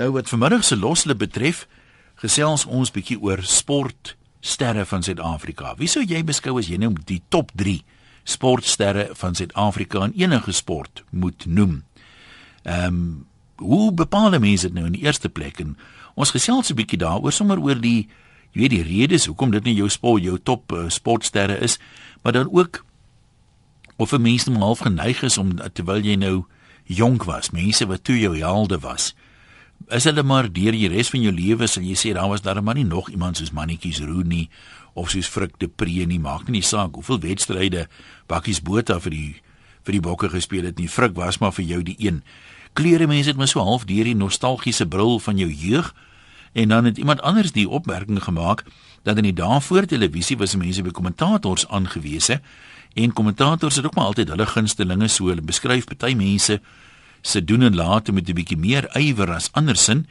Nou wat vanmiddag se loslip betref, gesels ons bietjie oor sportsterre van Suid-Afrika. Wie sou jy beskou as jy nou die top 3 sportsterre van Suid-Afrika in enige sport moet noem? Ehm um, hoe bepaal mense dit nou in die eerste plek en ons gesels 'n bietjie daaroor sommer oor die jy weet die redes hoekom dit nie jou sport jou top uh, sportsterre is, maar dan ook of 'n mens nou half geneig is om terwyl jy nou jonk was, mense wat toe jou helde was. Is hulle maar deur die res van jou lewe sal jy sê daar was daar maar nie nog iemand soos mannetjies Rooney of soos Frik de Pre nie maak nie saak hoeveel wedstryde bakkies Botha vir die vir die bokke gespeel het nie Frik was maar vir jou die een. Kleure mense het my so half deur die nostalgiese bril van jou jeug en dan het iemand anders die opmerking gemaak dat in die dae voor televisie was mense by kommentators aangewese en kommentators het ook maar altyd hulle gunstelinge so hulle beskryf party mense se doen en late met 'n bietjie meer ywer as andersin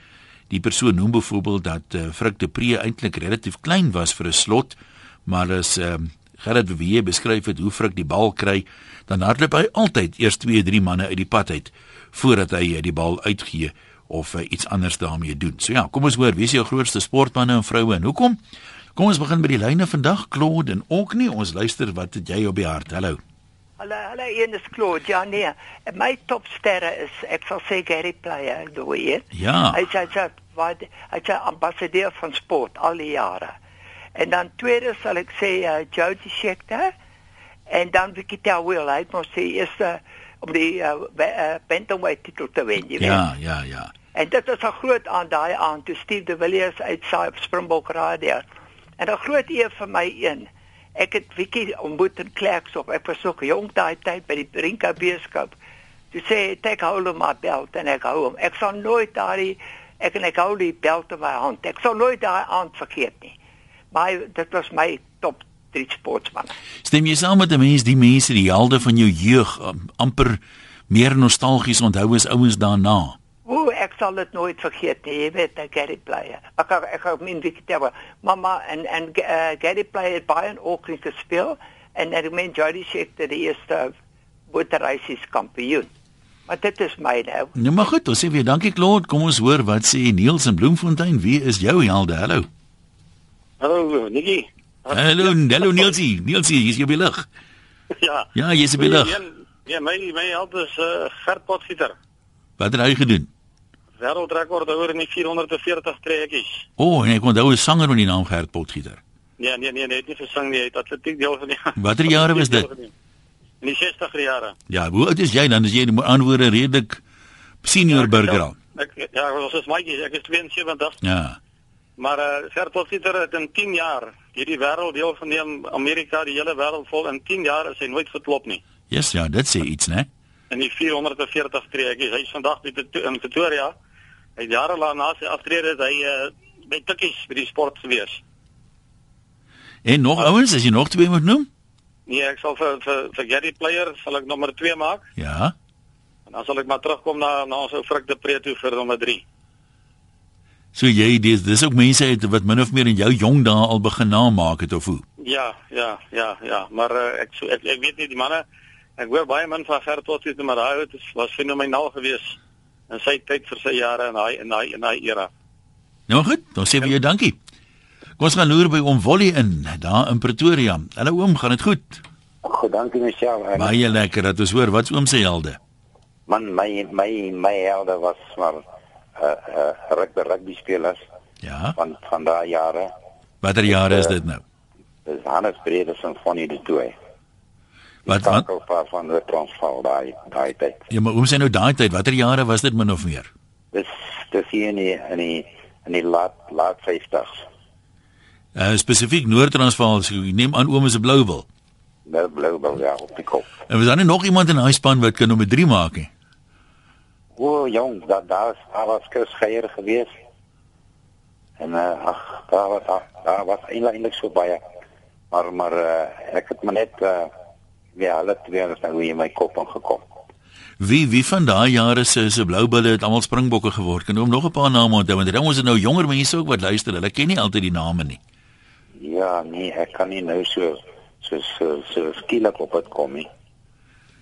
die persoon noem byvoorbeeld dat uh, Frik de Pre eintlik relatief klein was vir 'n slot maar as uh, Gerard Wewe beskryf het hoe Frik die bal kry dan hardloop hy altyd eers 2 3 manne uit die pad uit voordat hy uh, die bal uitgee of uh, iets anders daarmee doen. So ja, kom ons hoor, wie is jou grootste sportmense en vroue en hoekom? Kom ons begin by die lyne vandag, Claude en ook nie. Ons luister wat het jy op die hart? Hallo. Hallo, hallo, een is Claude. Ja nee, my topsterre is ek sal sê Gary Player, do it. Ja. Hy sê hy wat hy sê ambassadeur van sport al die jare. En dan tweede sal ek sê uh, Jody Scheckter en dan Victor Will, hy moet sê is uh, om die uh, uh, bantamweight titel te wen, jy weet. Ja, ja, ja. En dit is 'n groot aan daai aan toe Steve de Villiers uit Springbok radio. En 'n groot eer vir my een. Ek het Vicky ontmoet in Klerksdorp. Ek was ook jong daai tyd by die Brinka beeskap. Jy sê take hold of my belt en ek hou hom. Ek sal nooit daai ek en ek hou die belt in my hand. Ek sal nooit daai aand vergeet nie. Maar dit was my top 3 sportsman. Stem jy saam met die mense, die mense, die helde van jou jeug amper meer nostalgies onthou as ouens daarna? O, ek sal dit nooit vergeet nie. Jy weet, ek Gary Player. Ek ek ek min Victor. Mamma en en uh, Gary Player by en ook gespeel en ek meen Jody Scheckter die eerste boterreisies kampioen. Maar dit is my nou. Nou maar goed, ons sê weer dankie Claude. Kom ons hoor wat sê Niels in Bloemfontein. Wie is jou helde? Hallo. Hallo, Nikki. Hallo, hallo Nielsie. Nielsie, jy's hier by lig. Ja. Ja, jy's by lig. Ja, my my held is uh, Gert Potgieter. Wat het hy gedoen? Wêreldrekord oor in die 440 trekkies. O, oh, en ek onthou 'n sanger met die naam Gert Potgieter. Nee, nee, nee, net nie gesing nie, hy het atletiek deel van die. Watter jare was dit? In die 60er jare. Ja, hoe oud is jy dan? As jy die antwoorde redelik senior ja, burger al. Ek ja, ons is maatjies, ek is 72. Ja. Maar uh, Gert Potgieter het in 10 jaar hierdie wêreld deel geneem, Amerika, die hele wêreld vol in 10 jaar is hy nooit geklop nie. Yes, ja, dit sê iets, né? In die 440 trekkies. Hy is vandag in Pretoria. Hy jare lank na sy aftrede hy uh, by tikkies by die sport gewees. En nog ouens, as jy nog twee moet noem? Nee, ek sal vir vir vir Gary Player sal ek nommer 2 maak. Ja. En dan sal ek maar terugkom na na ons ou Frik de Pre toe vir nommer 3. So jy dis dis ook mense het wat min of meer in jou jong dae al begin namaak het of hoe? Ja, ja, ja, ja, maar uh, ek, so, ek ek weet nie die manne ek hoor baie min van Gert Potgieter maar daai was fenomenaal geweest in sy tyd vir sy jare in daai in daai in daai era. Nou goed, dan sê vir jou dankie. Kom ons gaan loer by oom Wolly in daar in Pretoria. Hallo oom, gaan dit goed? Goed, dankie Michelle. Baie lekker dat ons hoor wat oom se helde. Man, my my my helde was maar uh uh rugby rugby spelers. Ja. Van van daai jare. Watter jare is dit nou? Dis Hannes Bredes en Fonnie de Tooi. Wat wat van die transval daai daai tyd. Ja, maar hoe sê nou daai tyd? Watter jare was dit min of meer? Dis dis hier in die in die in die laat laat 50s. Uh spesifiek Noord-Transvaal, so ek neem aan oom is 'n Blouwil. Wel Blouwil ja, op die kop. En was daar nog iemand in daai span wat kan nommer 3 maak nie? O, jong, daar daar was Chris Geier geweest. En uh, ag, daar was daar was eintlik so baie. Maar maar uh, ek het maar net uh, ja, hulle twee het nou in my kop aangekom. Wie wie van daai jare se se bloubulle het almal springbokke geword. Kan oom nog 'n paar name onthou want dan ons nou jonger mense ook wat luister. Hulle ken nie altyd die name nie. Ja, nee, ek kan nie nou so so so, so skielik op dit kom nie.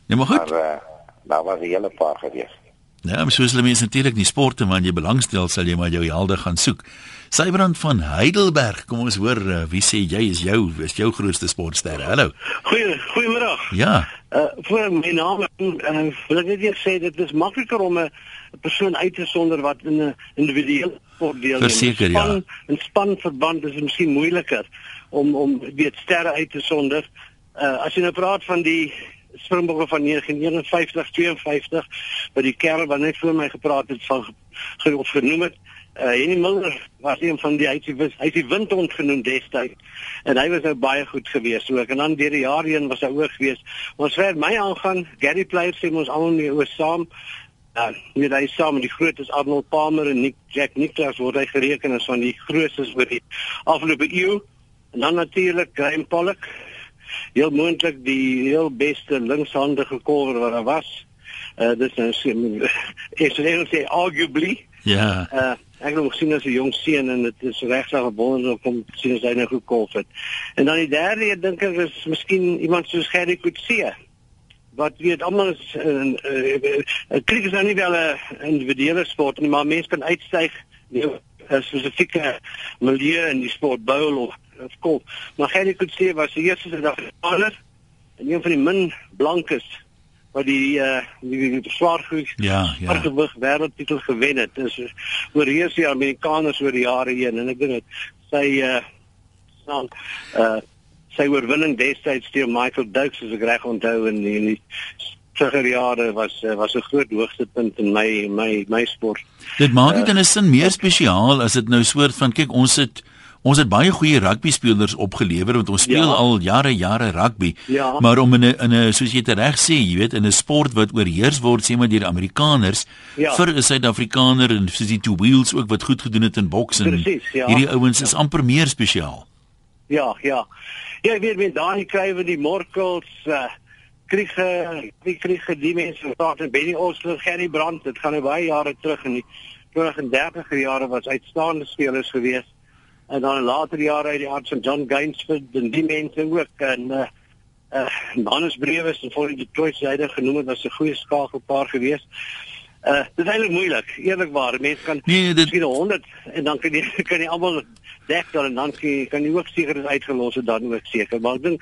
Nee, maar goed. Maar uh, daar was 'n hele paar gewees. Ja, maar soos hulle mense natuurlik nie sporte maar jy belangstel sal jy maar jou helde gaan soek. Sybrand van Heidelberg, kom ons hoor uh, wie sê jy is jou is jou grootste sportster. Hallo. Goeie goeiemiddag. Ja. Uh voor my naam uh, wil ek net sê dit is makliker om 'n persoon uit te sonder wat in 'n individuele sport deel. Verseker ja. 'n Spanverband is miskien moeiliker om om weet sterre uit te sonder. Uh as jy nou praat van die Springbokke van 1951 52 wat die kerel wat net voor my gepraat het van of genoem het uh, Henny Miller was een van die hy het hy die windhond genoem destyds en hy was nou baie goed geweest. Ook en dan deur die jare heen was hy ook geweest. Ons ver my aangaan Gary Player sê ons almal nie oor saam. Uh, met hy saam met die grootes Arnold Palmer en Nick Jack Nicklaus word hy gereken as van die grootes oor die afgelope eeu en dan natuurlik Graham Pollock heel moontlik die heel beste linkshandige kolwer wat daar was uh, dis nou sê is net sê arguably ja uh, ek het hom gesien as 'n jong seun en dit is regtig 'n wonder om hom te sien as hy nou goed golf het. En dan die derde, ek dink ek is miskien iemand soos Gerry Coetzee. Wat weet almal is 'n uh, uh, uh, kriek is nou nie wel 'n individuele sport nie, maar mense kan uitstyg nie 'n spesifieke milieu in die sport bowl of of golf. Maar Gerry Coetzee was die eerste Suid-Afrikaner en een van die min blankes wat die uh die, die swaargewigs ja, ja. gewig wêreldtitel gewen het. Dis oor hier se Amerikaners oor die jare heen en ek dink dit sy uh staan uh sy oorwinning destyds teen Michael Dukes as ek reg onthou in die, in die vroeger jare was uh, was 'n groot hoogtepunt in my my my sport. Dit maak dit uh, in 'n sin meer spesiaal as dit nou soort van kyk ons het Ons het baie goeie rugby spelers opgelewer want ons speel ja. al jare jare rugby. Ja. Maar om in 'n in 'n soos jy dit reg sê, jy weet, in 'n sport wat oorheers word sê maar deur die Amerikaners ja. vir 'n Suid-Afrikaner en soos die Two Wheels ook wat goed gedoen het in boks en Precies, ja. hierdie ouens ja. is amper meer spesiaal. Ja, ja. Ja, ek weet met daai kry we die Morkels uh kriege, die kriege die mense praat en Benny Osler, Gerry Brandt, dit gaan nou baie jare terug in die 20 en 30 jare was uitstaande spelers geweest en dan later jare uit die hart van John Gainsford en die mense ook en uh uh Manus Brewe is voor die Detroit syde genoem het as 'n goeie skakelpaar geweest. Uh dit is eintlik moeilik, eerlikwaar. Mense kan nee, dit... miskien 100 en dan kan jy kan jy almal dek dan en dan kan jy, kan jy ook seker is uitgelos het dan ook seker. Maar ek dink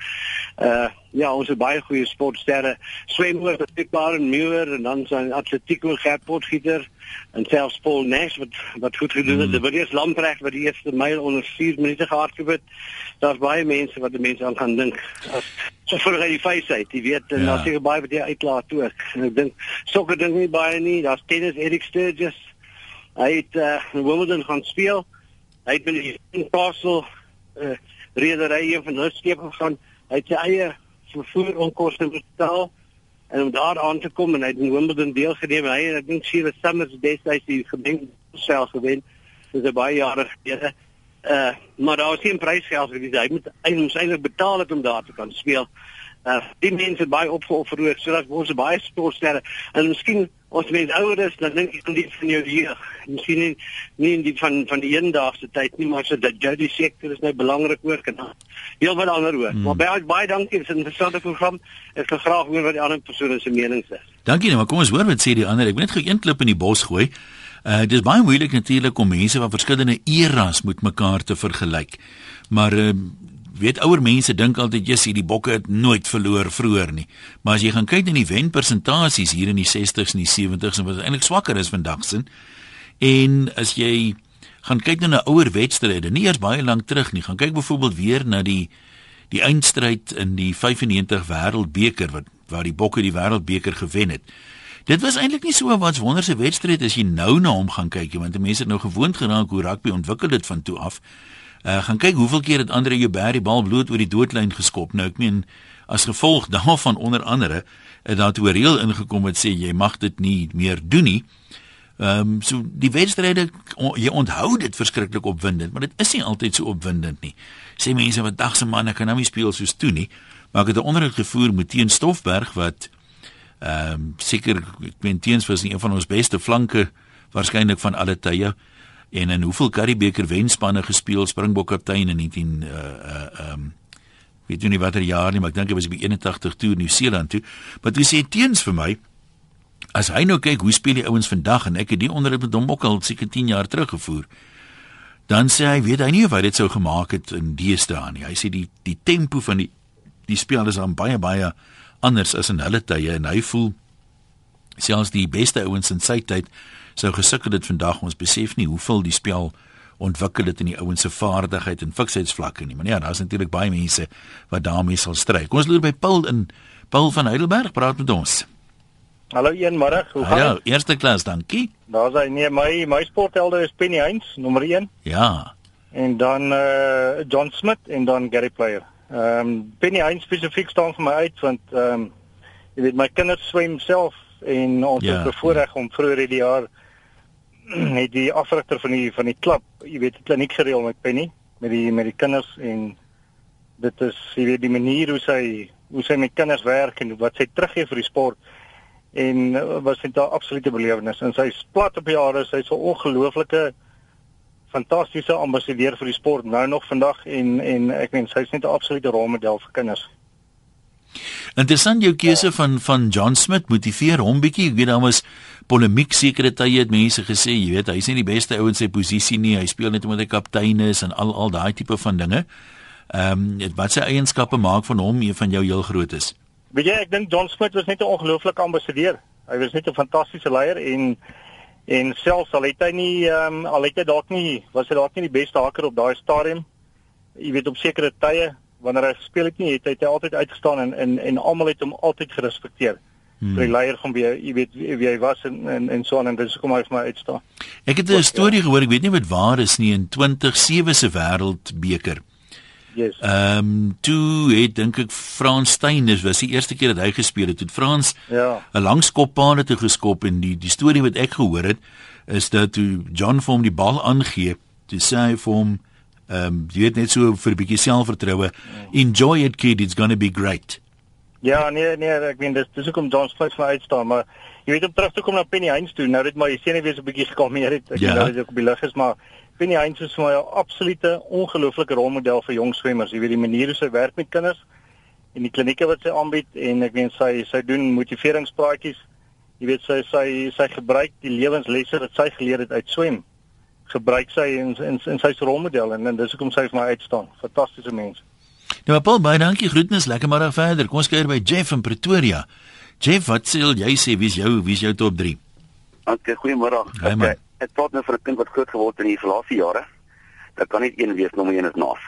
uh ja, ons het baie goeie sportsterre. Swemmer, beskikbaar en Muir en dan zijn atletiek ook Gertpotgieter en selfs Paul Nash wat wat goed gedoen het. Mm. Die Williams Lamprecht wat die eerste myl onder 4 minute gehardloop het. Daar's baie mense wat die mense aan gaan dink. As so vir die feesheid, jy weet, en ja. daar's seker baie wat jy uitlaat. En ek dink sokker dink nie baie nie. Daar's tennis Eric Sturgis. Hy het uh, Wimbledon gaan speel. Hy het met die Newcastle uh, redery een van hulle skepe gegaan. Hy het sy eie vervoer onkoste betaal en om daar aan te kom en hy het in Wimbledon deelgeneem. Hy het ek dink Sheila Summers destyds die gewen self gewen. Dis 'n baie jare gelede. Uh maar daar was geen prysgeld vir die hy moet eintlik betaal het om daar te kan speel. Uh die mense het baie opgeoffer oor sodat ons baie sportsterre en miskien ons mense ouer is dan dink ek aan die van jou jeug. Miskien nie, nie in die van van die eendaagse tyd nie, maar so dat jy die sektor is nou belangrik ook en heel wat ander ook. Hmm. Maar baie baie dankie vir 'n interessante program. Ek wil graag hoor wat die ander persone se menings is. Dankie nou, maar kom ons hoor wat sê die ander. Ek wil net gou een klip in die bos gooi. Uh dit is baie moeilik natuurlik om mense van verskillende eras met mekaar te vergelyk. Maar uh weet ouer mense dink altyd jy's hierdie bokke het nooit verloor vroeër nie. Maar as jy gaan kyk na die wenpersentasies hier in die 60s en die 70s en wat eintlik swakker is vandag sin en as jy gaan kyk na 'n ouer wedstryde, nie eers baie lank terug nie, gaan kyk byvoorbeeld weer na die die eindstryd in die 95 wêreldbeker wat waar die bokke die wêreldbeker gewen het. Dit was eintlik nie so 'n wat wonderse wedstryd as jy nou na hom gaan kyk, want mense het nou gewoond geraak hoe rugby ontwikkel dit van toe af. Uh, gaan kyk hoeveel keer het Andre Joubert die bal bloot oor die doodlyn geskop. Nou ek meen as gevolg daarvan onder andere het daar toe reël ingekom wat sê jy mag dit nie meer doen nie. Ehm um, so die wedstryde jy onthou dit verskriklik opwindend, maar dit is nie altyd so opwindend nie. Sê mense wat dag se manne kan nou nie speel soos toe nie. Maar ek het 'n onderhoud gevoer met Teen Stoffberg wat ehm um, seker ek meen Teens was een van ons beste flanke waarskynlik van alle tye en in hoeveel Karibeker wenspanne gespeel Springbok kaptein in 19 uh uh um weet nie watter jaar nie maar ek dink dit was by 81 toe Nieu-Seeland toe maar jy sê teens vir my As hy nou kyk hoe speel die ouens vandag en ek het die onderhoud met hom ook al seker 10 jaar terug gevoer. Dan sê hy weet hy nie of hy dit sou gemaak het in deesdae nie. Hy sê die die tempo van die die spel is dan baie baie anders as in hulle tye en hy voel selfs die beste ouens in sy tyd sou gesukkel het vandag ons besef nie hoeveel die spel ontwikkel het in die ouens se vaardigheid en fiksheidsvlakke nie. Maar ja daar's natuurlik baie mense wat daarmee sal stry kom ons loer by Paul in Paul van Heidelberg praat met ons. Hallo eenmôre hoe gaan dit Ja eerste klas dankie. Daar's hy nee my my sporthelde is Penny Heinz nommer 1 Ja. En dan uh John Smith en dan Gary Player. Ehm um, Penny Heinz spesifiek staan vir my uit want ehm um, jy weet my kinders swem self en ons ja, het bevoorreg om vroeër hierdie jaar het die afrigter van die van die klub, jy weet, die kliniek gereël met Penny met die met die kinders en dit is jy weet die manier hoe sy hoe sy met kinders werk en wat sy teruggee vir die sport en uh, was dit 'n absolute belewenis en sy plat op jare sy's 'n ongelooflike fantastiese ambassadeur vir die sport nou nog vandag en en ek meen sy's net 'n absolute rolmodel vir kinders. Interessant jou keuse van van John Smith motiveer hom bietjie. Ek weet daar was polemiek sekere tye het mense gesê, jy weet, hy's nie die beste ou in sy posisie nie. Hy speel net omdat hy kaptein is en al al daai tipe van dinge. Ehm um, wat sy eienskappe maak van hom een van jou heel groot is. Weet jy, ek dink John Smith was net 'n ongelooflike ambassadeur. Hy was net 'n fantastiese leier en en selfs al het hy nie ehm um, al het hy dalk nie was hy dalk nie die beste haker op daai stadium. Jy weet op sekere tye wanneer hy gespeel het nie, het hy, het hy altyd uitgestaan en en en almal het hom altyd gerespekteer. Hmm. die leier van wie jy weet wie, hy was en en en so aan en dis hoekom hy vir my uitstaan. Ek het 'n storie gehoor, ek weet nie wat waar is nie in 2007 se wêreldbeker. Yes. Ehm um, toe het dink ek Frans Steyn is was die eerste keer dat hy gespeel het. Het Frans ja. 'n lang skopbaan het geskop en die die storie wat ek gehoor het is dat toe John vir hom die bal aangee, toe sê hy vir hom ehm um, jy weet net so vir 'n bietjie selfvertroue. Enjoy it kid, it's going to be great. Ja, nee nee, ek meen dis dis hoekom John Smith vir uitstaan, maar jy weet om terug te kom na Penny Heinz toe, nou dit maar jy sien hy weer so 'n bietjie gekalmeer het. Ek ja. nou dit ook op die lig is, maar Penny Heinz is vir my 'n absolute ongelooflike rolmodel vir jong swemmers. Jy weet die manier hoe sy werk met kinders en die klinieke wat sy aanbied en ek meen sy sy doen motiveringspraatjies. Jy weet sy sy sy gebruik die lewenslesse wat sy geleer het uit swem gebruik sy in in, in sy rolmodel en, en dis hoekom sy vir my uitstaan. Fantastiese mens. Nou Paul, baie dankie. Groetnis. Lekker middag verder. Kom ons kuier by Jeff in Pretoria. Jeff, wat sê jy sê wie's jou wie's jou top 3? Okay, goeiemôre. Hey, okay, ek praat nou vir 'n kind wat groot geword het in die verlaaste jare. Dit kan net een wees, nommer 1 is Nas.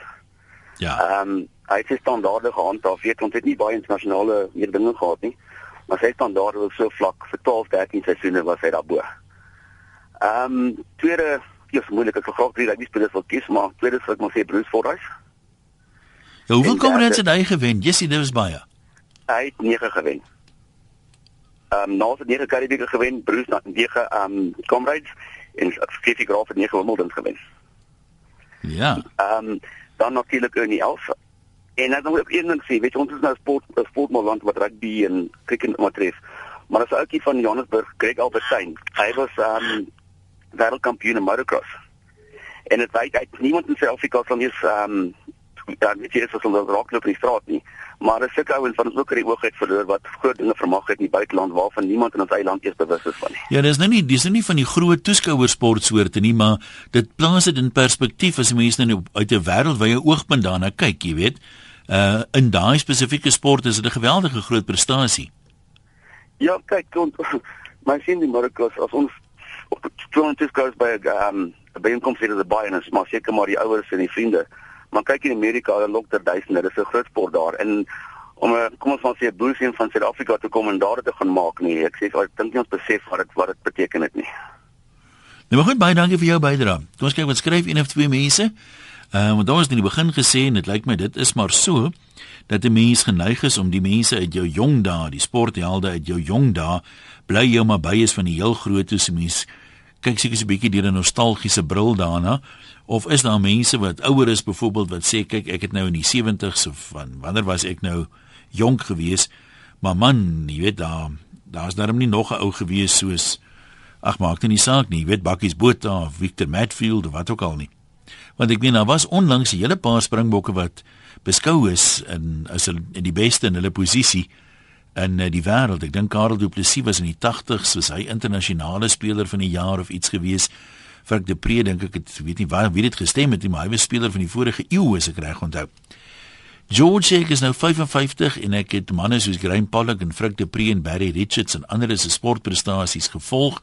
Ja. Ehm um, hy het standaarde gehandhaaf. Weet ons het nie baie internasionale meerdinge gehad nie, maar sy standaarde was so vlak vir 12, 13 seisoene was hy daarbo. Ehm um, tweede eers moeilik ek graag drie rugby spelers wil kies maar tweede sou ek maar sê Bruce Fordyce. Ja, hoeveel komrades het hy gewen? Jessie, dit was baie. Hy het 9 gewen. Ehm um, nou het hy 9 Karibieke gewen, Bruce het 9 ehm um, komrades en Steffi Graaf het 9 Wimbledon gewen. Ja. Ehm um, dan natuurlik in die Elf. En dan ek een ding sê, weet jy ons is nou sport sportmoland wat rugby en cricket betref. Maar as ouetjie van Johannesburg, Greg Albertine, hy was ehm um, wêreldkampioen in motocross. En dit wyk uit niemand in Suid-Afrika sal nie ehm um, ja, weet jy is as hulle raakloop in die straat nie. Maar dis sulke ouens wat ons ook in die oog het verloor wat groot dinge vermag het in die buiteland waarvan niemand in ons eie land eers bewus is van nie. Ja, dis nou nie dis nou nie van die groot toeskouersportsoorte nie, maar dit plaas dit in perspektief as mense nou uit 'n wêreldwye oogpunt daarna kyk, jy weet. Uh in daai spesifieke sport is dit 'n geweldige groot prestasie. Ja, kyk, ons my sien die motocross as ons op 200 goes by 'n um, byeenkoms hier in die baie en is maar seker maar die ouers en die vriende. Maar kyk in Amerika, hulle lok ter duisende, dis 'n groot sport daar en om 'n kom ons van sê 'n boelseun van Suid-Afrika te kom en daar te gaan maak nie. Ek sê ek dink nie ons besef wat dit wat dit beteken dit nie. Nou maar goed, baie dankie vir jou bydrae. Ons kyk wat skryf een of twee mense. Ehm uh, want daar is in die begin gesê en dit lyk my dit is maar so dat 'n mens geneig is om die mense uit jou jong dae, die sporthelde uit jou jong dae, bly jy maar by is van die heel groot toe se mens kyk seker so 'n bietjie deur 'n nostalgiese bril daarna of is daar mense wat ouer is byvoorbeeld wat sê kyk ek het nou in die 70s of van wanneer was ek nou jonk gewees maar man jy weet daar daar's darm nie nog 'n ou gewees soos ag maak dit nie saak nie jy weet Bakkies Botha of Victor Matfield of wat ook al nie want ek meen daar was onlangs 'n hele paar springbokke wat beskou is in as in die beste in hulle posisie in uh, die wêreld. Ek dink Karel Du Plessis was in die 80s, was hy internasionale speler van die jaar of iets gewees. Frank de Pre dink ek het weet nie waar wie dit gestem het nie, maar hy was speler van die vorige eeu as ek reg onthou. George Shake is nou 55 en ek het manne soos Graham Pollock en Frank de Pre en Barry Richards en ander se sportprestasies gevolg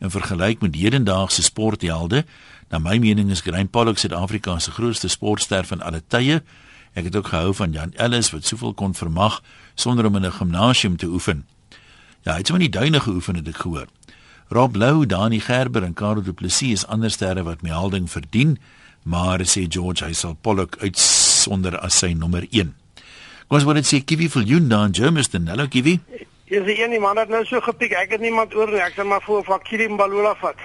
en vergelyk met hedendaagse sporthelde. Na my mening is Graham Pollock Suid-Afrika se grootste sportster van alle tye. Ek het ook gehou van Jan Ellis wat soveel kon vermag sonder om in 'n gimnasium te oefen. Ja, hy het sommer in die duine geoefen het ek gehoor. Rob Lou, Dani Gerber en Karel Du Plessis is ander sterre wat my helding verdien, maar sê George hy sal Pollock uitsonder as sy nommer 1. Kom ons word dit sê Kiwi vir Junda en Germiston. Hallo Kiwi. Jy sê een iemand het nou so gepiek. Ek het niemand oor nie. Ek sê maar voor van Kiwi Mbalula vat.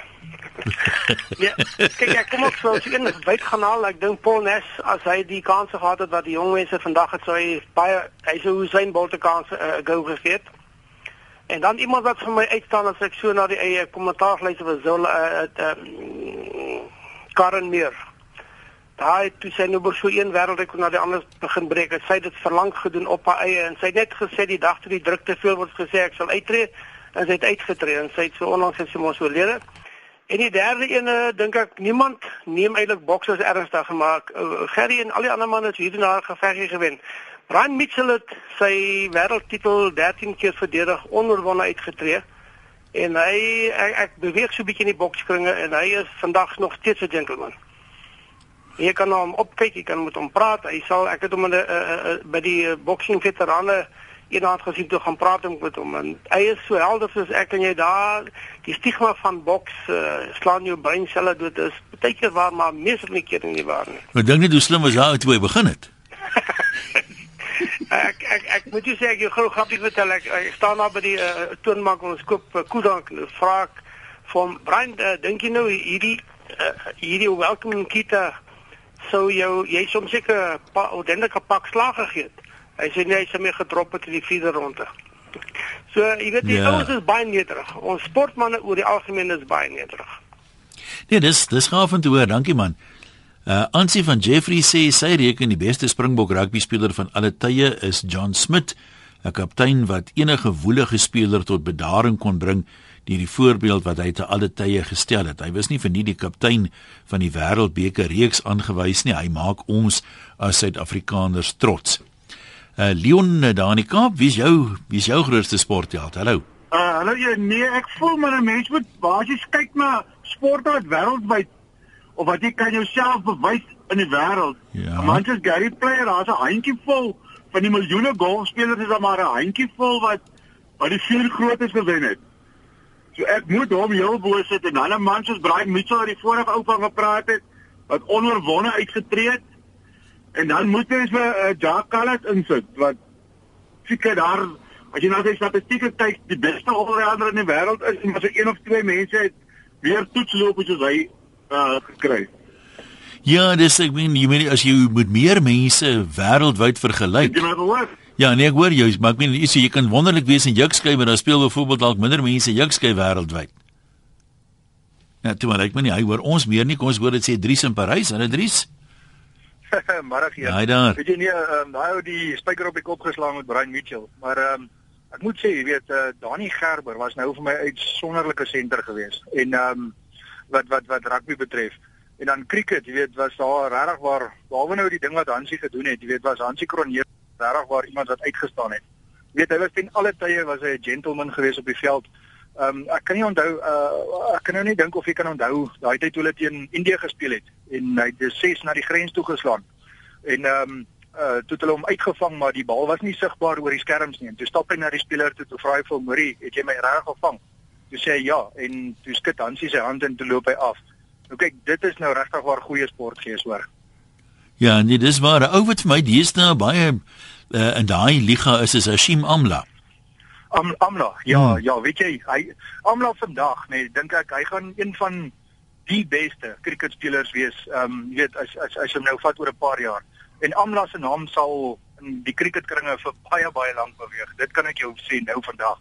ja, kyk ek kom ook so as een wyd kanaal. Ek dink Paul Ness as hy die kans gehad het wat die jong mense vandag het sou hy baie hy sou Usain Bolt kans uh, gou gegee het. En dan iemand wat vir my uitstaan as ek so na die eie kommentaar luister was so 'n uh, Karen Meer. Daai toe sy nou so een wêreldrekord na die ander begin breek. Sy het dit verlang gedoen op haar eie en sy het net gesê die dag toe die druk te veel word gesê ek sal uittreë en sy het uitgetree en sy het so onlangs sy mos oorlede. En die derde ene dink ek niemand neem eintlik boksers ernstig gemaak. Uh, Gerry en al die ander manne het hierna geveg gewen. Ryan Mitchell het sy wêreldtitel 13 keer verdedig onoorwonde uitgetree. En hy ek, ek beweeg so 'n bietjie in die bokskringe en hy is vandag nog steeds 'n gentleman. Jy kan hom opkyk, jy kan met hom praat. Hy sal ek het hom in 'n uh, uh, by die uh, boksing veterane eendag gesien toe gaan praat met hom en hy is so helder soos ek en jy daar die stigma van boks uh, slaan jou breinselle dood is baie keer waar maar meestal nie keer nie waar nie. Ek dink net hoe slim was hy toe hy begin het. ek ek ek moet jou sê ek gou grappig vertel. Ek, ek staan daar by die uh, toonbank ons koop uh, koedank en vra ek van Brian uh, dink jy nou hierdie uh, hierdie welcome kita sou jou jy soms seker 'n pa, ordentlike pak slag gegee het. Hy sê nee hy het mee gedrop het in die vierde ronde. So jy weet die ja. ouens is baie nederig. Ons sportmense oor die algemeen is baie nederig. Nee dis dis gaaf om te hoor. Dankie man Uh Ansie van Jeffrey sê sy reken die beste Springbok rugby speler van alle tye is John Smith, 'n kaptein wat enige woelige speler tot bedaring kon bring deur die voorbeeld wat hy te alle tye gestel het. Hy was nie vir nie die kaptein van die Wêreldbeker reeks aangewys nie. Hy maak ons as Suid-Afrikaners trots. Uh Leon Danica, wie's jou wie's jou grootste sportheld? Hallo. Uh hallo jy nee, ek voel maar 'n mens moet basies kyk na sport wat wêreldwyd of wat jy kan jouself bewys in die wêreld. Ja. Manchester Gary Player, daar's 'n handjievol van die miljoene golfspelers is daar maar 'n handjievol wat wat die vier grootes gewen het. So ek moet hom heel bo sit en hulle man soos Brian Mitchell wat die vorige ou van gepraat het wat onoorwonde uitgetree het. En dan moet jy vir uh, Jack Callis insit wat seker daar as jy na sy statistieke kyk, die beste allrounder in die wêreld is, maar so een of twee mense het weer toetsloop soos hy uh, gekry. Ja, dis ek meen jy meen as jy met meer mense wêreldwyd vergelyk. Jy moet hoor. Ja, nee, ek hoor jou, maar ek meen jy, jy kan wonderlik wees in jukskei, maar dan speel byvoorbeeld dalk minder mense jukskei wêreldwyd. Ja, toe maar ek meen hy hoor ons meer nie, kom ons hoor dit sê Dries in Parys, hulle Dries. maar ek ja. daar. Weet jy nie, ehm um, daai ou die spyker op die kop geslaan met Brian Mitchell, maar ehm um, ek moet sê, jy weet, uh, Dani Gerber was nou vir my uitsonderlike senter geweest en ehm um, wat wat wat rugby betref. En dan cricket, jy weet, was daar regtig waar behalwe nou die ding wat Hansie gedoen het, jy weet, was Hansie Kroneer regtig waar iemand wat uitgestaan het. Jy weet, hy was ten alle tye was hy 'n gentleman geweest op die veld. Ehm um, ek kan nie onthou uh, ek kan nou nie dink of jy kan onthou daai tyd toe hulle teen Indië gespeel het en hy het ses na die grens toe geslaan. En ehm um, uh toe het hulle hom uitgevang maar die bal was nie sigbaar oor die skerms nie. En toe stap hy na die speler toe toe vra hy vir hom: "Morie, het jy my reg gevang?" Toe sê hy ja en toe skud Hansie sy hand en toe loop hy af. Nou kyk, dit is nou regtig waar goeie sportgees hoor. Ja, nee, dis waar. Ou wat vir my nou baie uh, in daai liga is is Hashim Amla. Am Amla. Ja, hmm. ja, weet jy, hy Amla vandag, nee, dink ek hy gaan een van die beste cricketspelers wees. Ehm um, jy weet as as as jy nou vat oor 'n paar jaar. En Amla se naam sal in die cricketkringe vir baie baie lank beweeg. Dit kan ek jou sê nou vandag.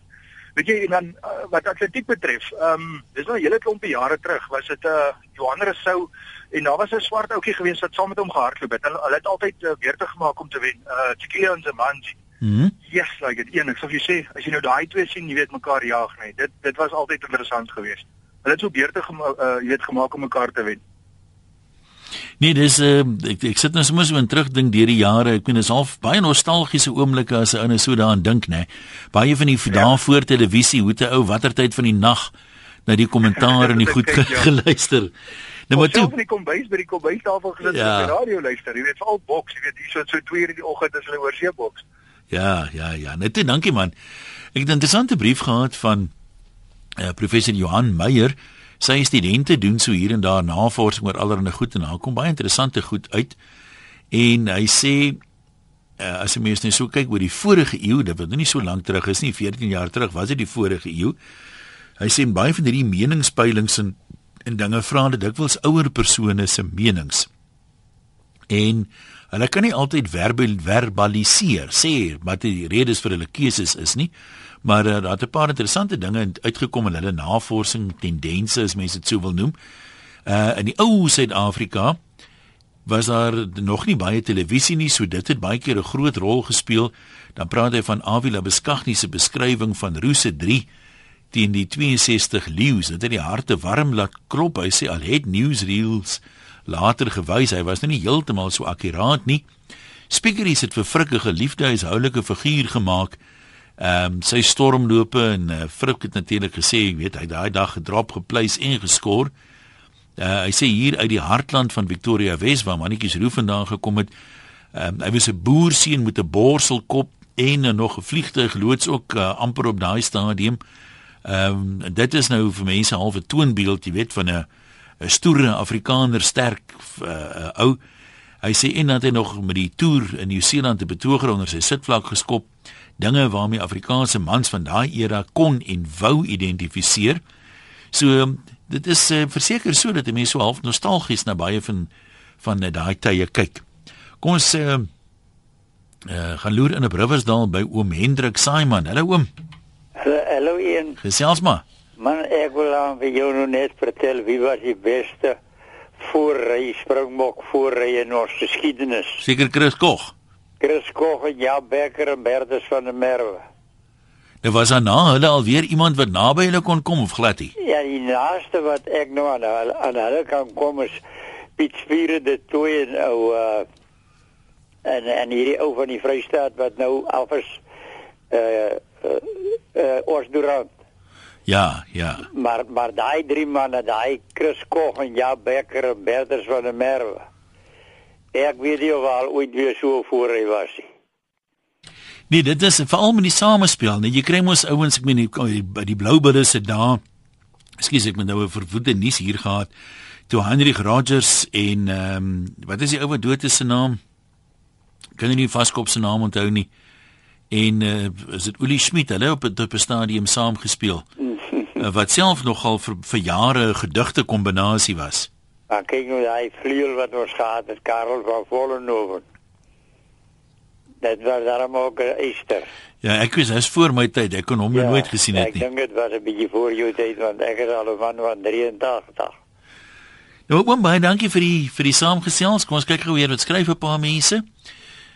Weet jy en dan uh, wat atletiek betref, ehm um, dis nou 'n hele klompie jare terug, was dit 'n uh, Johan Rousseau en daar was 'n swart ouetjie gewees wat saam met hom gehardloop het. Hulle, hulle het altyd uh, weer te gemaak om te wen. Uh Chiquille Nzemanzi. Mhm. Yes, like dit een. Ek sou vir jou sê, as jy nou daai twee sien, jy weet mekaar jaag nie. Dit dit was altyd interessant geweest. Hulle het so beurte gemaak, uh, jy weet gemaak om mekaar te wen. Nee, dis uh, ek ek sit nou sommer so in terugdink deur die jare. Ek meen dis half baie nostalgiese oomblikke as 'n ou so daaraan dink, nê. Baie van die ja. dae voor televisie, hoe te ou watter tyd van die nag na die kommentaar en die goed ge ja. geluister. Nou maar toe. Ons het kom bys by die kombuistafel gesit ja. en die radio luister. Jy weet veral boks, jy weet hier so so 2 uur in die oggend as hulle oor see boks. Ja, ja, ja. Net toe, dankie man. Ek het 'n interessante brief gehad van uh, professor Johan Meyer sy studente doen so hier en daar navorsing oor allerlei goed en daar kom baie interessante goed uit. En hy sê uh, as jy mens net so kyk oor die vorige eeu, dit wat nou nie so lank terug is nie, 14 jaar terug was dit die vorige eeu. Hy sê baie van hierdie meningspeilings en en dinge vra dit dikwels ouer persone se menings. En hulle kan nie altyd verbal verbaliseer sê wat die redes vir hulle keuses is nie. Maar uh, daar het 'n paar interessante dinge uitgekom in hulle navorsing tendense as mense dit sou wil noem. Uh in die ou Suid-Afrika was daar nog nie baie televisie nie, so dit het baie keer 'n groot rol gespeel. Dan praat hy van Avila Beskagni se beskrywing van Roose 3 teen die 62 leeu's. Dit het die harte warm laat klop. Hy sê al het newsreels later gewys hy was nou nie heeltemal so akkuraat nie. Speakeries het vir Frikke geliefde huishoudlike figuur gemaak Ehm um, sy stormlope en uh, Frik het natuurlik gesê, jy weet, hy daai dag gedrop gepleis en geskor. Uh, hy sê hier uit die hartland van Victoria Wes waar mannetjies Roo vandaan gekom het. Ehm um, hy was 'n boerseun met 'n borselkop en uh, nog 'n vliegtuig loods ook uh, amper op daai stadium. Ehm um, dit is nou vir mense half 'n toonbeeld, jy weet, van 'n 'n stoere Afrikaner sterk uh, uh, ou. Hy sê en dat hy nog met die toer in Nieu-Seeland 'n betoger onder sy sitvlak geskop dinge waarmee Afrikaanse mans van daai era kon en wou identifiseer. So dit is uh, verseker so dat mense so half nostalgies na baie van van uh, daai tye kyk. Kom ons uh, uh, gaan loer in 'n Riversdal by oom Hendrik Saiman. Hallo oom. Hallo Ian. Gesels maar. Man, ek wil aan vir jou nou net vertel wie was die beste voorry springbok voorry in ons geskiedenis. Seker Chris Koch. Chris Koch en Jan Becker en Bertus van der Merwe. Nou was daar na hulle alweer iemand wat naby hulle kon kom of glad nie? Ja, die naaste wat ek nou aan hulle, aan hulle kan kom is Piet Spiere de Tooi en ou uh en en hierdie ou van die Vrystaat wat nou afs uh uh, uh Osdurant. Ja, ja. Maar maar daai drie manne, daai Chris Koch en Jan Becker en Bertus van der Merwe. Ek weet nie of al ooit weer so voor hy was nie. Nee, dit is veral met die samespel, nee, jy kry mos ouens, ek meen by die Bloubulle se dae. Ekskuus, ek het nou 'n verwoede nuus hier gehad. Toe Heinrich Rogers en ehm um, wat is die ou wat dood is se naam? Kan nie vaskop se naam onthou nie? En uh, is dit Uli Schmidt, hulle op 'n stadium saam gespeel. Uh, wat self nogal vir, vir jare 'n gedigte kombinasie was. Maar kyk nou daai vleuel wat ons gehad het, Karel van Vollenhoven. Dit was daarom ook Easter. Ja, ek was as voor my tyd, ek kon hom ja, nooit gesien het nie. Ek dink dit was 'n bietjie voor jou tyd want ek is al van van 83. Nou, oom, baie dankie vir die vir die saamgesels. Kom ons kyk gou weer wat skryf 'n paar mense.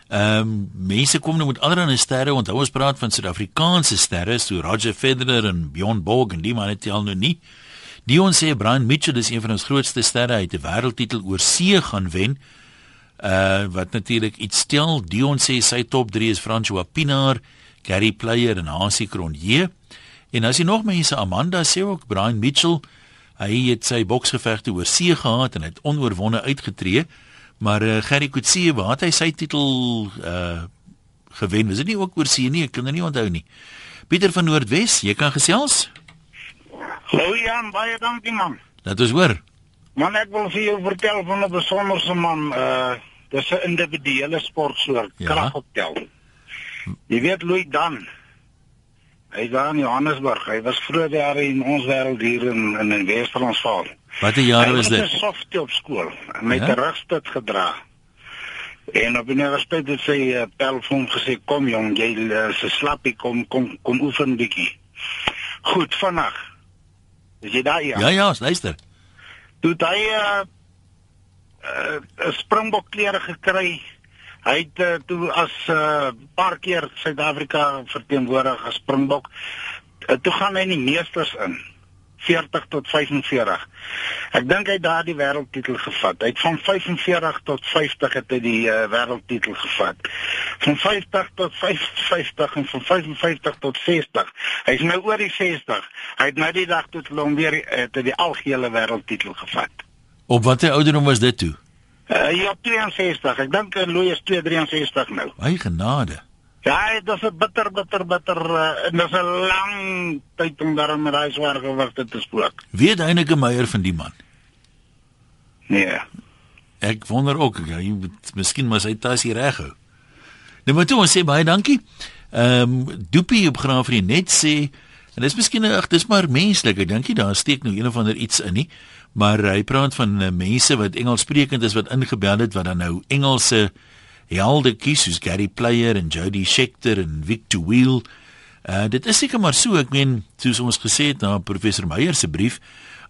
Ehm um, mense kom nou met allerlei sterre, onthou ons praat van Suid-Afrikaanse sterre, so Roger Federer en Bjorn Borg en die manne tel nou nie. Dion sê Brian Mitchell is een van ons grootste sterre uit 'n wêreldtitel oor see gaan wen. Uh wat natuurlik iets stel. Dion sê sy top 3 is François Pinaar, Gary Player en Hansie Cronje. En as jy nog mense Amanda sê ook Brian Mitchell, hy het sy boksgevegte oor see gehad en het onoorwonde uitgetree. Maar uh, Gary Kutsie, waar het hy sy titel uh gewen? Was dit nie ook oor see nie? Ek kan dit nie onthou nie. Pieter van Noordwes, jy kan gesels. Hallo Jan, baie dankie man. Dat is hoor. Man, ek wil vir jou vertel van 'n besonderse man, uh dis 'n individuele sportsoort, ja. kragoptel. Jy weet Louis Dan. Hy was in Johannesburg. Hy was vroeër jare in ons wêreld hier in in, in Wes-Transvaal. Watter jare was dit? Hy was softie op skool. Hy het ja? 'n rugstuk gedra. En op 'n universiteit het sy uh, pel hom gesê kom jong, jy is uh, so slappie kom kom kom oefen bietjie. Goed, vanaand Is jy daar ja? Ja ja, luister. Toe hy 'n uh, uh, springbok klere gekry. Hy het uh, toe as 'n uh, paar keer Suid-Afrika verteenwoordig as Springbok. Uh, toe gaan hy in die meesters in. 40 tot 45. Ek dink hy het daardie wêreldtitel gevat. Hy het van 45 tot 50 het hy die uh, wêreldtitel gevat. Van 50 tot 55 en van 55 tot 60. Hy's nou oor die 60. Hy het nou die dag tot hom weer het hy die algehele wêreldtitel gevat. Op watter ouderdom was dit toe? Uh, ja, 62. Ek dink Louis is 263 nou. Hy genade. Ja, dit is 'n bitter bitter bitter uh, en dit is 'n lang tyd om daar met daai swaar gewig te spook. Weet Heineke Meyer van die man? Nee. Ek wonder ook, hy moet miskien maar sy tasie reg hou. Nou toe ons sê baie dankie. Ehm um, Doopie op Graafrie net sê en dis miskien ag dis maar menslik. Ek dink jy daar steek nou een of ander iets in nie. Maar hy praat van uh, mense wat Engels sprekend is wat ingebel het wat dan nou Engelse helde kies soos Gary Player en Jody Scheckter en Victor Wheel. Uh dit is seker maar so, ek meen, soos ons gesê het na professor Meyer se brief,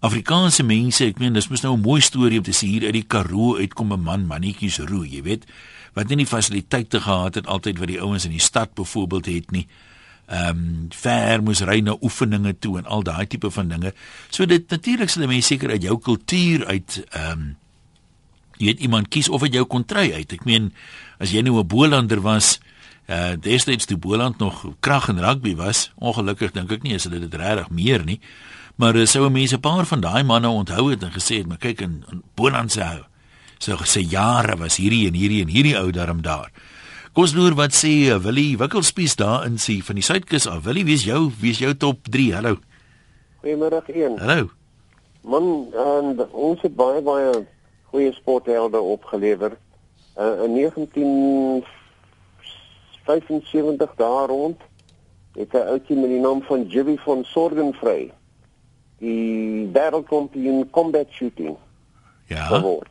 Afrikaanse mense, ek meen, dis mos nou 'n mooi storie om te sien hier uit die Karoo uitkom 'n man mannetjies roe, jy weet, wat nie die fasiliteite gehad het altyd wat die ouens in die stad byvoorbeeld het nie. Ehm um, ver moes ry na oefeninge toe en al daai tipe van dinge. So dit natuurlik sal mense seker uit jou kultuur uit ehm um, jy het iemand kies of dit jou kontry uit. Ek meen as jy nou 'n Bolander was, uh destyds toe Boland nog krag en rugby was, ongelukkig dink ek nie is hulle dit regtig meer nie. Maar uh, sou mense 'n paar van daai manne onthou het en gesê het, "Maar kyk in, in Boland se hou. So gesê jare was hierdie en hierdie en hierdie ou daarom daar." Kos loer wat sê uh, Willie Wikkelspies daar in sy van die Suidkus af. Willie, wie is jou wie is jou top 3? Hallo. Goeiemôre een. Hallo. Man, en ons het baie baie goeie sporthelde opgelewer. Uh, in 1975 daar rond het 'n ouetjie met die naam van Jibby van Sorgenvry die wêreldkampioen combat shooting. Ja. Geword.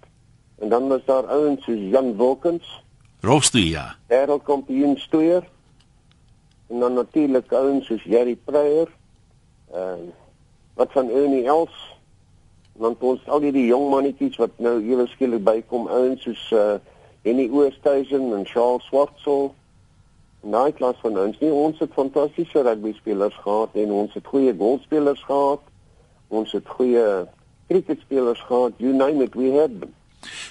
En dan was daar ouens soos Jan Wilkins. Rofstu ja. Wêreldkampioen stoeier. En dan natuurlik ouens soos Jerry. Ehm uh, wat van Ernie Els want ons al die jong mannetjies wat nou ewe skielik bykom ouens soos uh Henny Oosthuizen en Charles Swartsel naai klas van ons nie ons het fantastiese rugby spelers gehad en ons het goeie golfspelers gehad. Ons het goeie cricketspelers gehad you name it we had them.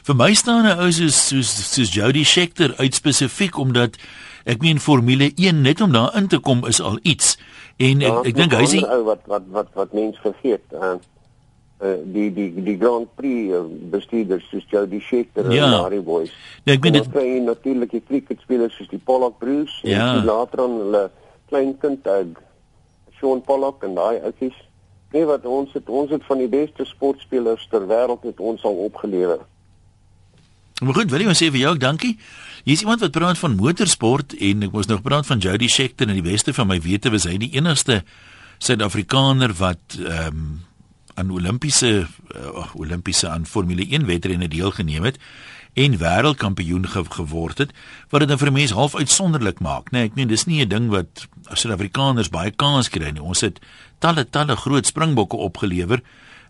Vir my staan 'n ou soos soos soos Jody Scheckter uit spesifiek omdat ek meen formule 1 net om daar in te kom is al iets. En ek, ja, ek dink hy sê wat wat wat wat mense vergeet uh, die die die Grand Prix uh, bestuurders soos Jody Scheckter ja. en Larry Boys. Ja, ek bedoel dit kry natuurlik die cricketspelers soos die Pollock Broers ja. en later aan hulle kleinkind uh, Sean Pollock en daai ouetjies. Nee wat ons het ons het van die beste sportspelers ter wêreld het ons al opgelewer. Maar goed, wil jy sê vir jou dankie. Hier is iemand wat praat van motorsport en ek moes nog praat van Jody Scheckter en die beste van my wete was hy die enigste Suid-Afrikaner wat ehm um, aan Olimpiese uh, Olimpiese aan Formule 1 wedrenne deelgeneem het en wêreldkampioen ge geword het wat dit dan vir mense half uitsonderlik maak nê nee, ek meen dis nie 'n ding wat Suid-Afrikaners baie kans kry nie. Ons het talle talle groot springbokke opgelewer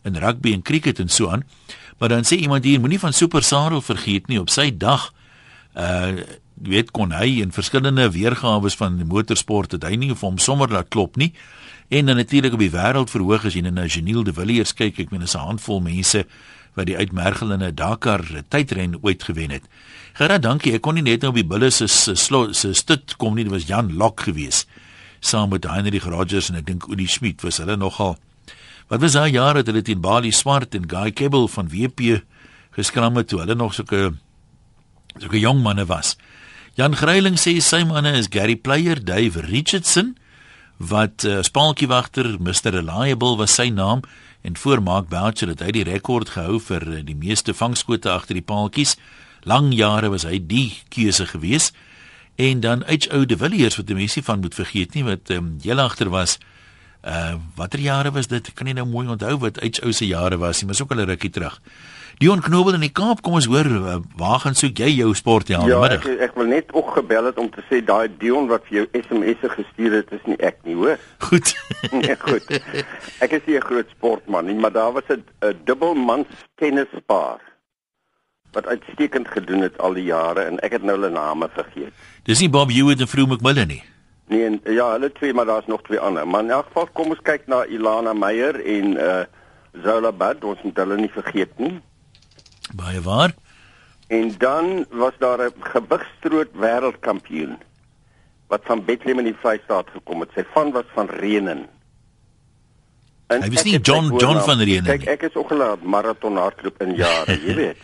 in rugby en cricket en so aan maar dan sê iemand hier moenie van Super Sarel vergeet nie op sy dag uh weet kon hy in verskillende weergawe van motorsport het hy nie vir hom sommer laat klop nie en dan natuurlik op die wêreld verhoog as jy na Janiel de Villiers kyk, ek meen is 'n handvol mense wat die uitmergelende Dakar tydren ooit gewen het. Gerard, dankie. Ek kon nie net nou op die bulle se se stut kom nie, dit was Jan Lok geweest saam met Heinrich Rogers en ek dink Udi Schmidt was hulle nogal Wat was daai jare dat hulle teen Bali Swart en Guy Kebble van WP geskram het toe hulle nog soke soke jong manne was. Jan Greiling sê sy manne is Gary Player, Dave Richardson, wat uh, spaaltjiewagter Mr Reliable was sy naam en voor Mark Boucher het hy die rekord gehou vir uh, die meeste vangskote agter die paaltjies. Lang jare was hy die keuse gewees. En dan H.O. de Villiers wat die mense van moet vergeet nie wat um, heel agter was. Uh watter jare was dit? Kan nie nou mooi onthou wat H.O. se jare was nie, maar so 'n rukkie terug. Dion Knobel in die Kaap, kom ons hoor, eh, waar gaan soek jy jou sport ja, ja middag? Ek, ek wil net ook gebel het om te sê daai Dion wat vir jou SMS'e gestuur het, is nie ek nie, hoor. Goed. nee, goed. Ek is nie 'n groot sportman nie, maar daar was 'n dubbelmans tennispaar wat uitstekend gedoen het al die jare en ek het nou hulle name vergeet. Dis nie Bob Hewitt en Vrou McMillan nie. Nee, en, ja, hulle twee, maar daar's nog twee ander. Maar in elk geval kom ons kyk na Ilana Meyer en uh Zola Bad, ons moet hulle nie vergeet nie. Baie waar. En dan was daar 'n gewigstroot wêreldkampioen wat van Bethlehem in die Vrystaat gekom het. Sy van was van Renen. En hy was nie John John van Renen nie. Kyk, ek is ook 'n maraton hardloop in jare, jy weet.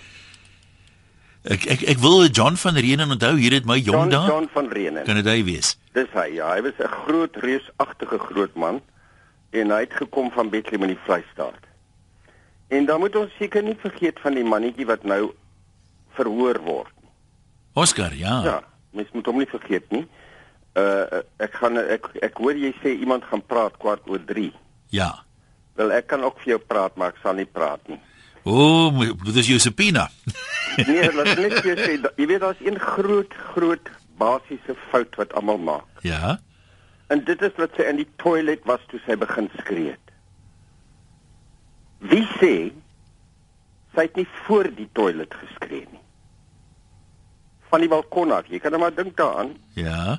ek ek ek wil John van Renen onthou, hier het my jong daar. John van Renen. Kan dit hy wees? Dis hy. Ja, hy was 'n groot reusagtige groot man en hy het gekom van Bethlehem in die Vrystaat. En dan moet ons seker nie vergeet van die mannetjie wat nou verhoor word. Oscar, ja. Ja, mens moet hom nie vergeet nie. Uh ek gaan ek ek hoor jy sê iemand gaan praat kwart oor 3. Ja. Wel ek kan ook vir jou praat, maar ek sal nie praat nie. O, oh, dit is Josepina. nee, laat net jy sê, jy weet daar's een groot groot basiese fout wat almal maak. Ja. En dit is wat sy in die toilet was toe sy begin skree. Wie sê sy het nie voor die toilet geskree nie? Van die balkon af. Jy kan net maar dink daaraan. Ja.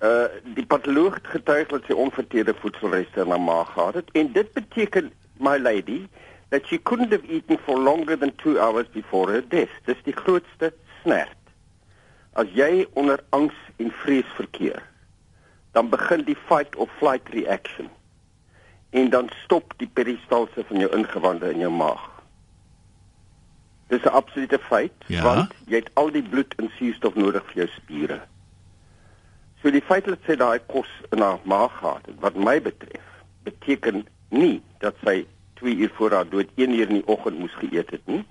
Uh die patoloog het getuig dat sy onverteerde voedselreste in haar maag gehad het en dit beteken my lady that she couldn't have eaten for longer than 2 hours before her death. Dis die grootste snert. As jy onder angs en vrees verkeer, dan begin die fight or flight reaction. En dan stop die peristalse van jou ingewande in jou maag. Dis 'n absolute feit ja? want jy het al die bloed en suurstof nodig vir jou spiere. So die feit dat sy daai kos in haar maag gehad het, wat my betref, beteken nie dat sy 2 uur voor haar dood 1 uur in die oggend moes geëet het nie.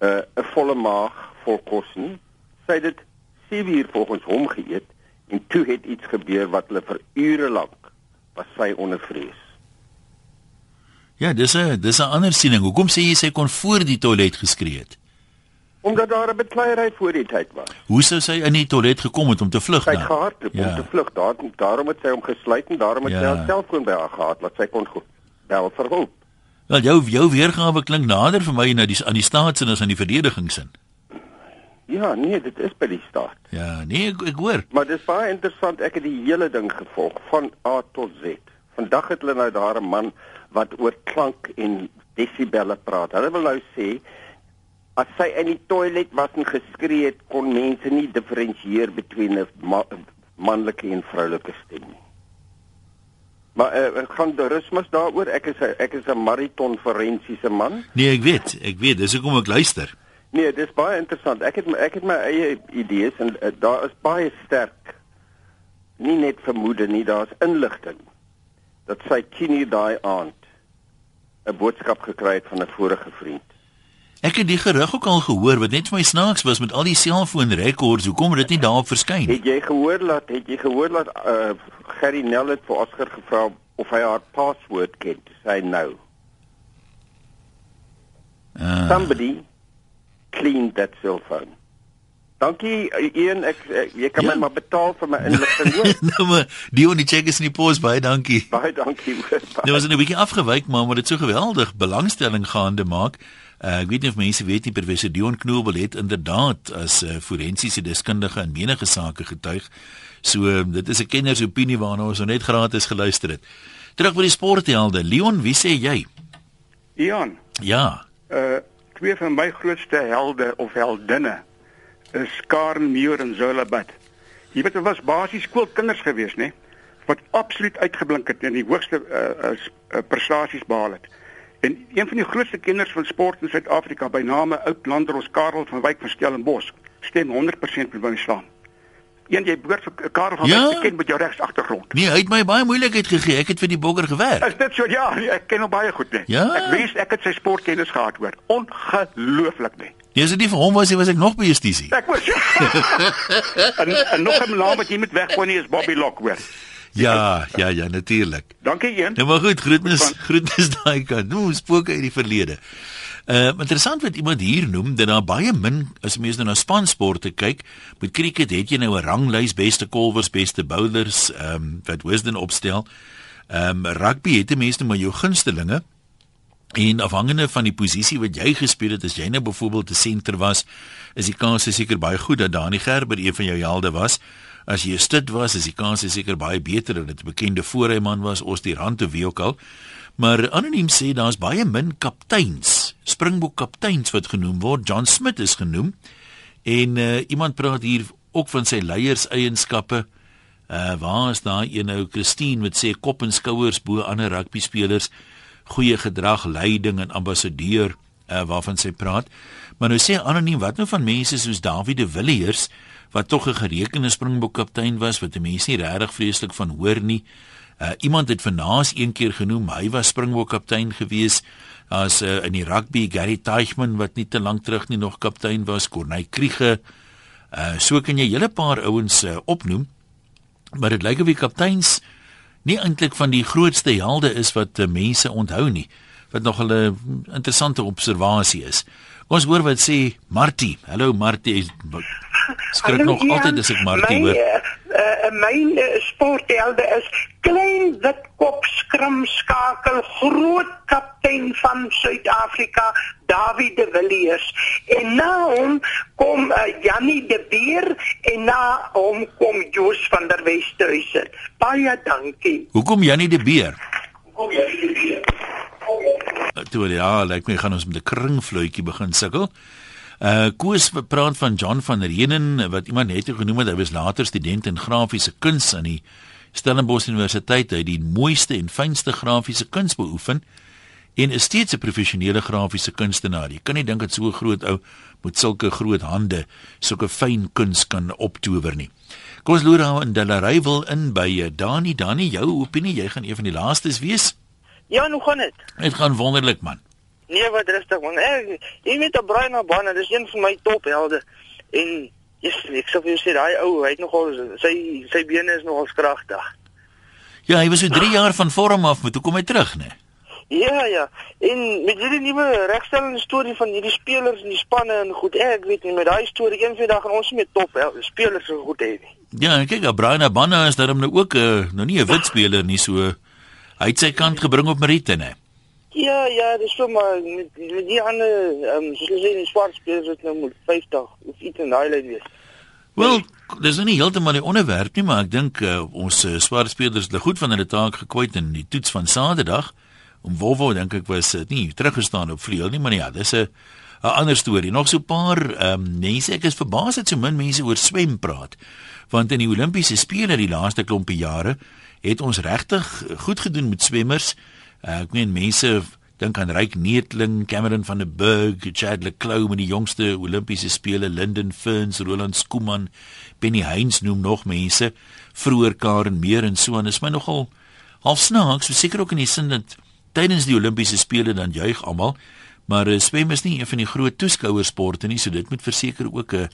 Uh 'n volle maag vol kos nie. Sy het dit 7 uur volgens hom geëet en toe het iets gebeur wat hulle vir ure lank was sy onder vrees. Ja, dis 'n dis 'n ander siening. Hoekom sê jy sy kon voor die toilet geskree het? Omdat daar 'n bekleierery voor die tyd was. Hoe sou sy in die toilet gekom het om te vlug dan? Sy het gehardloop ja. om te vlug. Daar daarom het sy hom gesluit en daarom het ja. sy haar selfoon by haar gehad wat sy kon bel vir hulp. Wel jou jou weergawe klink nader vir my na die aan die staatsin as aan die verdedigingssin. Ja, nee, dit is by die staat. Ja, nee, ek, ek hoor. Maar dis baie interessant. Ek het die hele ding gevolg van A tot Z. Vandag het hulle nou daar 'n man wat oor klank en desibelle praat. Hulle wil nou sê as sy in die toilet was en geskree het, kon mense nie diferensieer tussen 'n ma manlike en vroulike stem nie. Maar uh, ek gaan toerisme daaroor. Ek is 'n ek is 'n maraton forensiese man. Nee, ek weet, ek weet, dis hoekom ek luister. Nee, dis baie interessant. Ek het ek het my eie idees en uh, daar is baie sterk nie net vermoede nie, daar's inligting dat sy Kini daai aand 'n boodskap gekry het van 'n vorige vriend. Ek het die gerug ook al gehoor wat net vir my snaaks was met al die selfoonrekords. Hoekom het dit nie daarop verskyn nie? Het jy gehoor dat het jy gehoor dat uh Gerry Nel het vir Oscar gevra of hy haar password ken? Sy nou. Uh. Somebody cleaned that cell phone. Dankie een ek, ek jy kan ja. my maar betaal vir my inligting hoor. nou maar die on die check is in die pos baie dankie. Baie dankie. Nou was 'n bietjie afgewyk maar maar dit so geweldig belangstelling gaande maak. Uh, ek weet nie of mense weet nie professor Dion Knobel het inderdaad as 'n uh, forensiese deskundige in menige sake getuig. So uh, dit is 'n kennersopinie waarna ons net gratis geluister het. Terug by die sporthelde. Leon, wie sê jy? Ian. Ja. Uh twee van my grootste helde of heldinne is Karen Muir en Zola Butt. Jy weet dit was basies skoolkinders gewees, né? Wat absoluut uitgeblink het en die hoogste uh, uh, prestasies behaal het. En een van die grootste kenners van sport in Suid-Afrika by name Oud Landeros Karel van Wyk van Stellenbosch stem 100% met my saam. Een jy behoort vir Karel van ja? Wyk te ken met jou regs agtergrond. Nee, hy het my baie moeilikheid gegee. Ek het vir die bogger gewerk. Is dit so? Ja, ek ken hom baie goed, né? Ja? Ek wens ek het sy sportkennis gehad hoor. Ongelooflik, né? Nee, as dit nie vir hom was, was ek nog by justisie. Ek was. en, en nog 'n naam wat jy moet weggooi nie is Bobby Lockwood. Ja, ja, ja, natuurlik. Dankie een. Nou maar goed, groetnis, groetnis daai kant. Nou, spooke uit die verlede. Uh interessant wat iemand hier noem dat daar baie min as mense nou na spansporte kyk, met cricket het jy nou 'n ranglys beste kolwers, beste bowlers, ehm um, wat Wisden opstel. Ehm um, rugby het die meeste maar jou gunstelinge. En afhangende van die posisie wat jy gespeel het, as jy nou byvoorbeeld 'n senter was, is die kans seker baie goed dat Dani Gerber een van jou helde was. As jy 'n stit was, is die kans seker baie beter dat dit 'n bekende voorryman was, ons die rand of wie ook al. Maar anoniem sê daar's baie min kapteins, Springbok kapteins wat genoem word. John Smith is genoem. En uh, iemand praat hier ook van sy leierseienskappe. Uh waar is daai een nou Christine wat sê kop en skouers bo ander rugby spelers goeie gedrag, leiding en ambassadeur uh, waarvan sy praat. Maar nou sê anoniem wat nou van mense soos David de Villiers wat tog 'n gerekende Springbok kaptein was wat mense nie regtig vreeslik van hoor nie. Uh, iemand het vernaas een keer genoem hy was Springbok kaptein gewees as uh, in die rugby Gary Teichman wat nie te lank terug nie nog kaptein was Corneille Kriege. Uh, so kan jy 'n hele paar ouens uh, opnoem. Maar dit lyk of die kapteins uh, nie eintlik van die grootste helde is wat uh, mense onthou nie wat nog 'n interessante observasie is. Ons hoor wat sê Martie. Hallo Martie. Skrik Hallo, nog Ian, altyd as ek Martie hoor. Uh, my uh, sporthelde is klein wit kop skrim skakel groot kaptein van Suid-Afrika David de Villiers. En na hom kom uh, Jannie de Beer en na hom kom Joos van der Westhuizen. Baie dankie. Hoekom Jannie de Beer? Hoekom Jannie de Beer? Toe ja, lyk my gaan ons met 'n kringfluitjie begin sukkel. Uh Koos praat van John van Reenen wat iemand net genoem het, hy was later student in grafiese kuns aan die Stellenbosch Universiteit. Hy het die mooiste en fynste grafiese kuns beoefen en is steeds 'n professionele grafiese kunstenaar. Jy kan nie dink dat so 'n groot ou met sulke groot hande sulke fyn kuns kan optower nie. Kom ons loer nou in Delarey wil in by uh, Dani. Dani, jou opinie, jy gaan een van die laastes wees. Ja, hoe gaan dit? Dit gaan wonderlik man. Nee, wat rustig man. Ek jy weet dat Brian Abana, dis een van my tophelde en yes, ek sê vir jou sê daai ou, hy het nogal sy sy bene is nogal kragtig. Ja, hy was so 3 jaar van vorm af, maar toe kom hy terug, né? Ja, ja. En met hierdie nuwe regstellende storie van hierdie spelers en die spanne en goed, ek weet nie met daai storie een van die dag gaan ons nie meer top hè, spelers so goed hê nie. Ja, kyk, Brian Abana is daarom nou ook 'n uh, nou nie 'n wit speler nie so Hy het sy kant gebring op Marite, né? Ja, ja, dis so maar met, met die ander ehm um, soos jy sê die swart spelers het nou moet 50 of iets in daai lyn wees. Wel, dis nou nie heeltemal die onderwerp nie, maar ek dink uh, ons uh, swart spelers het goed van hulle taak gekwyt in die toets van Saterdag. Om Volvo dink ek was dit nie teruggestaan op vleuel nie, maar ja, dis 'n 'n ander storie. Nog so 'n paar ehm um, mense, ek is verbaas dat so min mense oor swem praat. Want in die Olimpiese spele die laaste klompie jare het ons regtig goed gedoen met swemmers. Uh, ek meen mense dink aan Ryk Neetling, Cameron van der Burg, Chad Leclou met die jongste Olimpiese spele, Linden Ferns, Roland Skuman, Benny Heinz noem nog mense, vroeër Karen meer en so en is my nogal half snaaks, seker ook in die sin dat tydens die Olimpiese spele dan juig almal, maar uh, swem is nie een van die groot toeskouersporte nie, so dit moet verseker ook 'n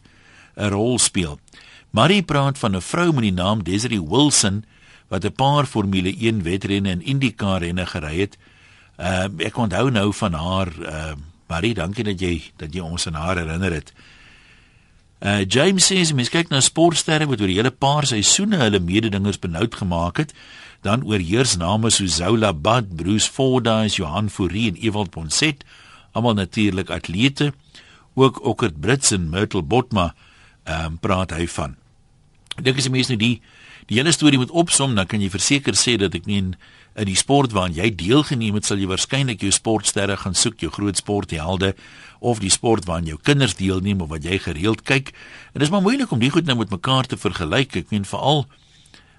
'n rol speel. Marie praat van 'n vrou met die naam Desiree Wilson wat 'n paar Formule 1 wedrenne in IndyCar renne gery het. Uh ek onthou nou van haar uh Marie, dankie dat jy dat jy ons aan haar herinner het. Uh James sê as mens kyk na sportsterre wat oor die hele paar seisoene hulle mededingers benoud gemaak het, dan oorheers name soos Zola Budd, Bruce Fordyce, Johan Fourie en Ewald Ponset, almal natuurlik atlete, ook Okkert Brits en Myrtle Botma, ehm um, praat hy van. Dink as jy mens nou die die hele storie moet opsom, dan kan jy verseker sê dat ek nie in, die sport waarin jy deelgeneem het, sal jy waarskynlik jou sportsterre gaan soek, jou groot sporthelde of die sport waarin jou kinders deelneem of wat jy gereeld kyk. En dit is maar moeilik om die goed nou met mekaar te vergelyk. Ek meen veral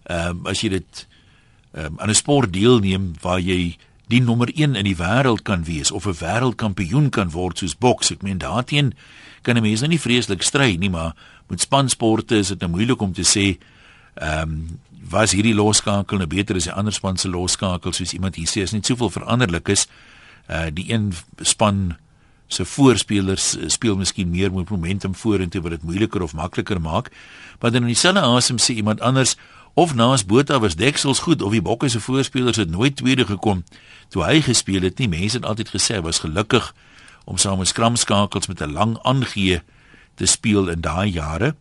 ehm um, as jy dit ehm um, aan 'n sport deelneem waar jy die nommer 1 in die wêreld kan wees of 'n wêreldkampioen kan word soos boks. Ek meen daarteen kan 'n mens nou nie vreeslik stry nie, maar met spansporte is dit nou moeilik om te sê ehm um, was hierdie losskakel nou beter as die ander span se losskakel soos iemand hier sê is net soveel veranderlik is uh die een span se voorspelers uh, speel miskien meer met momentum vorentoe wat dit moeiliker of makliker maak maar dan in dieselfde asem sê iemand anders of naas Botha was deksels goed of die bokke se voorspelers het nooit tweede gekom toe hy gespeel het nie mense het altyd gesê was gelukkig om saam met skramskakels met 'n lang aangee te speel in daai jare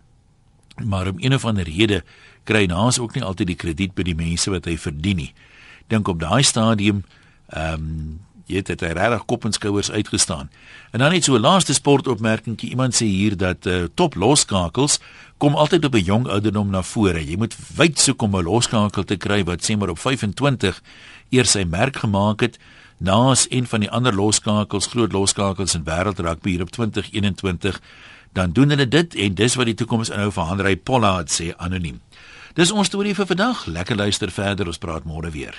maar om een of ander rede kry naas ook nie altyd die krediet by die mense wat hy verdien nie. Dink op daai stadium ehm um, jy het hy regtig kop en skouers uitgestaan. En dan net so 'n laaste sportopmerkingie. Iemand sê hier dat uh, top loskakels kom altyd op 'n jong ouderdom na vore. Jy moet wyd soek om 'n loskakel te kry wat sê maar op 25 eers sy merk gemaak het. Naas een van die ander loskakels, groot loskakels in wêreldrugby hier op 2021, dan doen hulle dit en dis wat die toekoms inhou vir Hanrey Pollard sê anoniem. Dis ons storie vir vandag. Lekker luister verder. Ons praat môre weer.